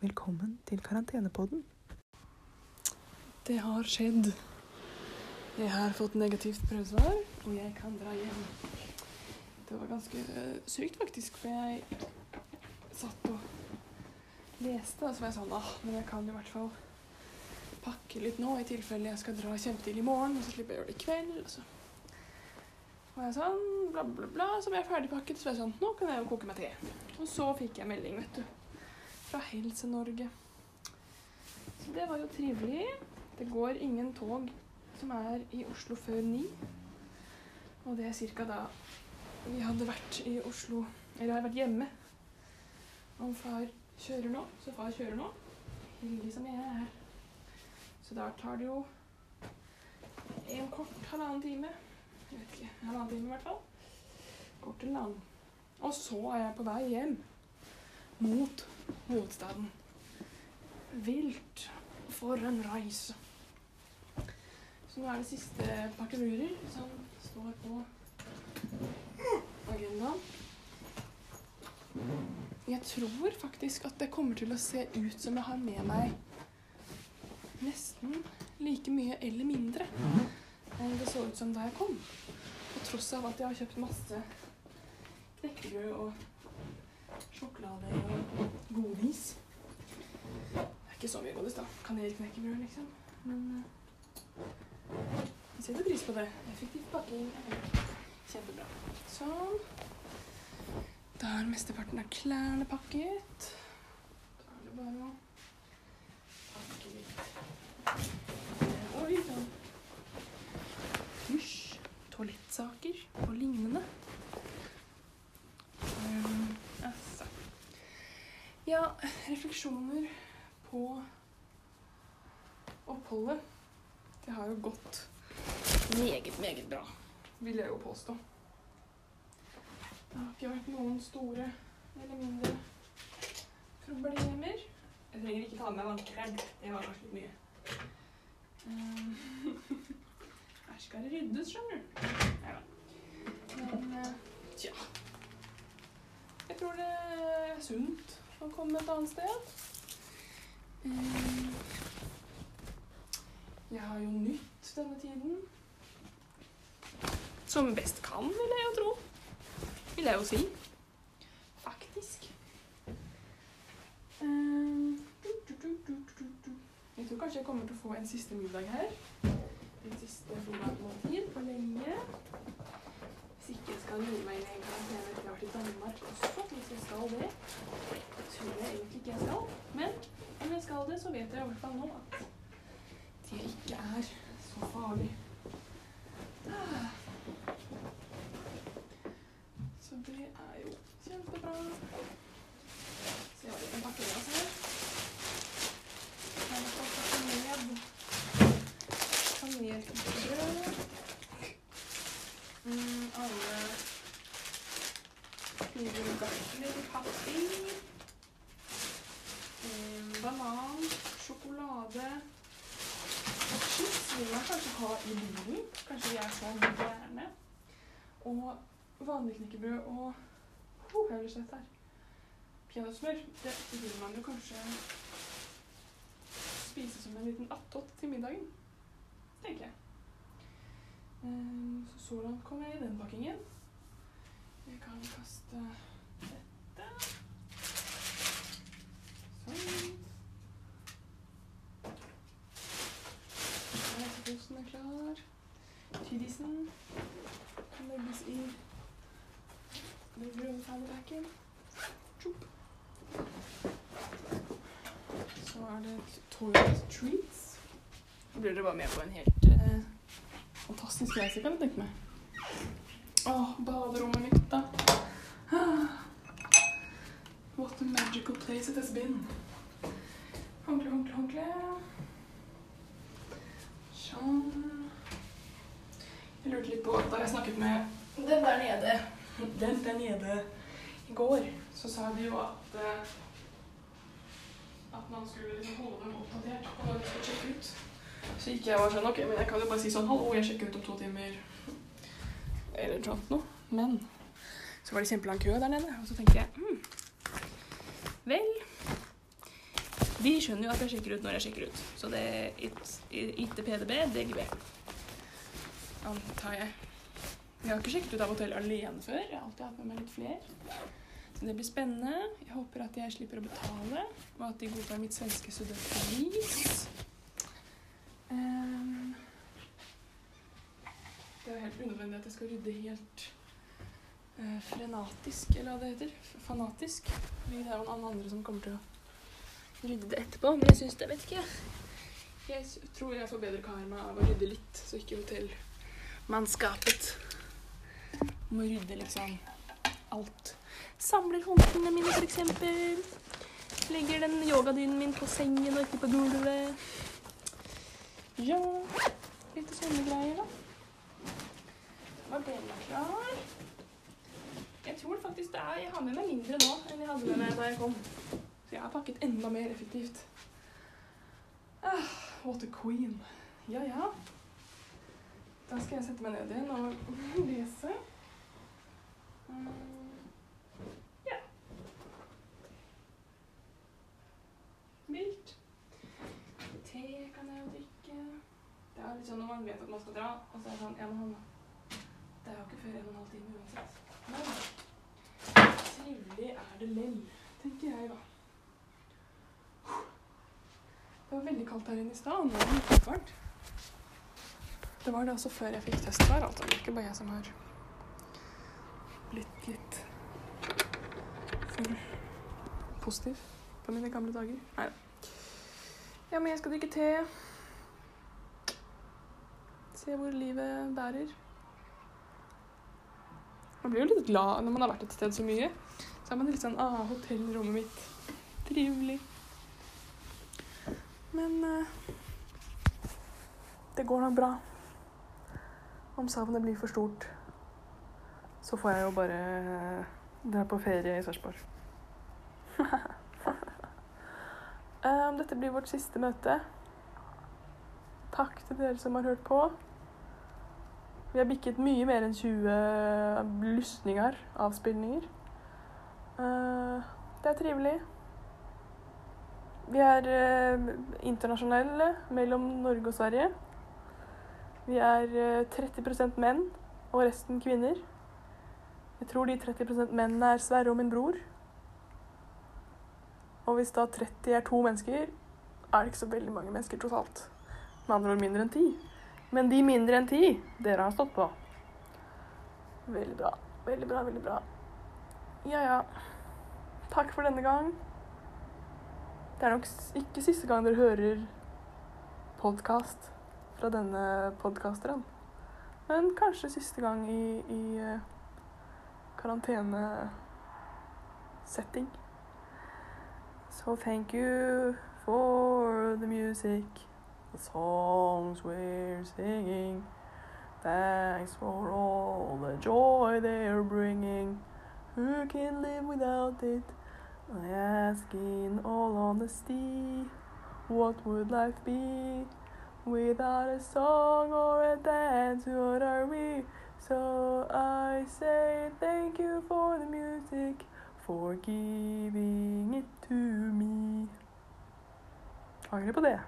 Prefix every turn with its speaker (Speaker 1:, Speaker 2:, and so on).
Speaker 1: Velkommen til karantenepodden. Det har skjedd. Jeg har fått negativt prøvesvar, og jeg kan dra hjem. Det var ganske sykt, faktisk, for jeg satt og leste, og så var jeg sånn ah, men jeg kan i hvert fall pakke litt nå, i tilfelle jeg skal dra kjempetidlig i morgen, og så slipper jeg å gjøre det i kveld. Og så var jeg sånn, bla, bla, bla. Så var jeg ferdigpakket, så var jeg sånn Nå kan jeg jo koke meg te. Og så fikk jeg melding, vet du. Fra Helse-Norge. Så det var jo trivelig. Det går ingen tog som er i Oslo før ni. Og det er cirka da vi hadde vært i Oslo Eller har vært hjemme. Om far kjører nå, så far kjører nå. Heldig som jeg er. Så da tar det jo en kort halvannen time. Jeg vet ikke, halvannen time i hvert fall. Kort eller annen. Og så er jeg på vei hjem mot hovedstaden. Vilt for en reise. Så nå er det siste partyrurer som står på agendaen. Jeg tror faktisk at det kommer til å se ut som jeg har med meg nesten like mye eller mindre enn det så ut som da jeg kom. På tross av at jeg har kjøpt masse knekkebrød og sjokolade og godis. Det er ikke så mye godis, da. Kanelknekkebrød, liksom. Men uh, jeg setter pris på det. Effektiv pakking. Kjempebra. Sånn. Da er mesteparten av klærne pakket. Da er det bare å pakke litt Oi sann. Dusj, toalettsaker og lignende. Um, altså. Ja, refleksjoner på oppholdet. Det har jo gått meget, meget bra, vil jeg jo påstå. Det har ikke vært noen store eller mindre problemer. Jeg trenger ikke ta med meg vannkrem. Det var kanskje litt mye. Um, Her skal det ryddes, skjønner du. Men eh, tja. Jeg tror det er sunt å komme et annet sted. Um, Jeg har jo nytt denne tiden. Som best kan, vil jeg jo tro. Vil jeg jo si. Faktisk. Du. Jeg tror kanskje jeg kommer til å få en siste middag her. En siste middag på lenge. Hvis ikke skal lure meg inn en etter jeg i Danmark også, hvis jeg skal det. Det tror jeg egentlig ikke jeg skal. Men om jeg skal det, så vet jeg i hvert fall nå at det ikke er så farlig. Så det er jo kjempebra. Så jeg har en pakke med oss. Her skal vi pakke ned kanelbrød. Mm, alle kniver og gafler, papir. Mm, banan, sjokolade. Og chips vil man kanskje ha i bilen. Kanskje vi er så moderne. Og vanlig knekkebrød og oh, jeg blir sett her. Peanøttsmør. Det vil man jo kanskje spise som en liten attåt til middagen. Tenker jeg. Ehm, Så så langt kom jeg i den pakkingen. Vi kan kaste dette. Sånn. Reiseposen er klar. tidisen kan legges i den grønne fannypacken. Tjopp. Så er det toilet treats. Da blir dere bare med på en helt eh, fantastisk reise, kan jeg tenke meg. Åh, baderommet mitt, da. What a magical place it has been. Håndkle, håndkle, håndkle. Jeg lurte litt på, da jeg snakket med den der nede, den der nede i går, så sa de jo at eh, at man skulle liksom holde dem oppdatert på hva de skulle sjekke ut. Så gikk jeg og var sånn OK, men jeg kan jo bare si sånn Hallo, jeg sjekker ut om to timer. Eller noe sånt noe. Men så var det kjempelang kø der nede, og så tenkte jeg hm, Vel De skjønner jo at jeg sjekker ut når jeg sjekker ut. Så det er ikke PDB, DGB. Antar jeg. Jeg har ikke sjekket ut av hotellet alene før. Jeg har alltid hatt med meg litt flere. Så det blir spennende. Jeg håper at jeg slipper å betale, og at de godtar mitt svenske studentbevis. Um, det er helt unødvendig at jeg skal rydde helt uh, frenatisk, eller hva det heter. Fanatisk. Det er jo noen andre som kommer til å rydde det etterpå. Men jeg syns det, vet ikke jeg. tror jeg får bedre karma av å rydde litt, så ikke hotellmannskapet må rydde liksom alt. Samler håndklærne mine, f.eks. Legger den yogadynen min på sengen og ikke på gulvet. Ja Litt sånne greier, da. Var bena klar? Jeg tror faktisk det er Jeg har med meg mindre nå enn jeg hadde med meg da jeg kom. Så jeg har pakket enda mer effektivt. Ah, what a queen. Ja, ja. Da skal jeg sette meg ned igjen og lese. Mm. Ja. Mildt. Te kan jeg jo drikke. Det er litt sånn når man vet at man skal dra, og så er det sånn Ja, men halv Det er jo ikke før en og en halv time uansett. Men trivelig er det lell, tenker jeg, da. Det var veldig kaldt her inne i stad. Nå er det varmt. Det var det også før jeg fikk testsvar. Altså. Det er ikke bare jeg som har blitt litt for positiv på mine gamle dager. Nei da. Ja, men jeg skal drikke te. Se hvor livet bærer. Man blir jo litt glad når man har vært et sted så mye. Så er man litt sånn Ah, hotellrommet mitt. Trivelig. Men uh, det går nok bra. Om savnet blir for stort, så får jeg jo bare dra på ferie i Sarpsborg. um, dette blir vårt siste møte. Takk til dere som har hørt på. Vi har bikket mye mer enn 20 lysninger, avspillinger. Uh, det er trivelig. Vi er eh, internasjonale mellom Norge og Sverige. Vi er eh, 30% menn og resten kvinner. Jeg tror de 30% mennene er Sverre og min bror. Og hvis da 30 er to mennesker, er det ikke så veldig mange mennesker totalt. Med andre ord mindre enn ti. Men de mindre enn ti, dere har stått på. Veldig bra. Veldig bra, veldig bra. Ja, ja. Takk for denne gang. Det er nok ikke siste gang dere hører podkast fra denne podkasteren. Men kanskje siste gang i, i eh, karantenesetting. So thank you for the music, the songs we're singing. Thanks for all the joy they're bringing. Who can live without it? I ask in all honesty, what would life be without a song or a dance? What are we? So I say thank you for the music, for giving it to me. Angrer på det.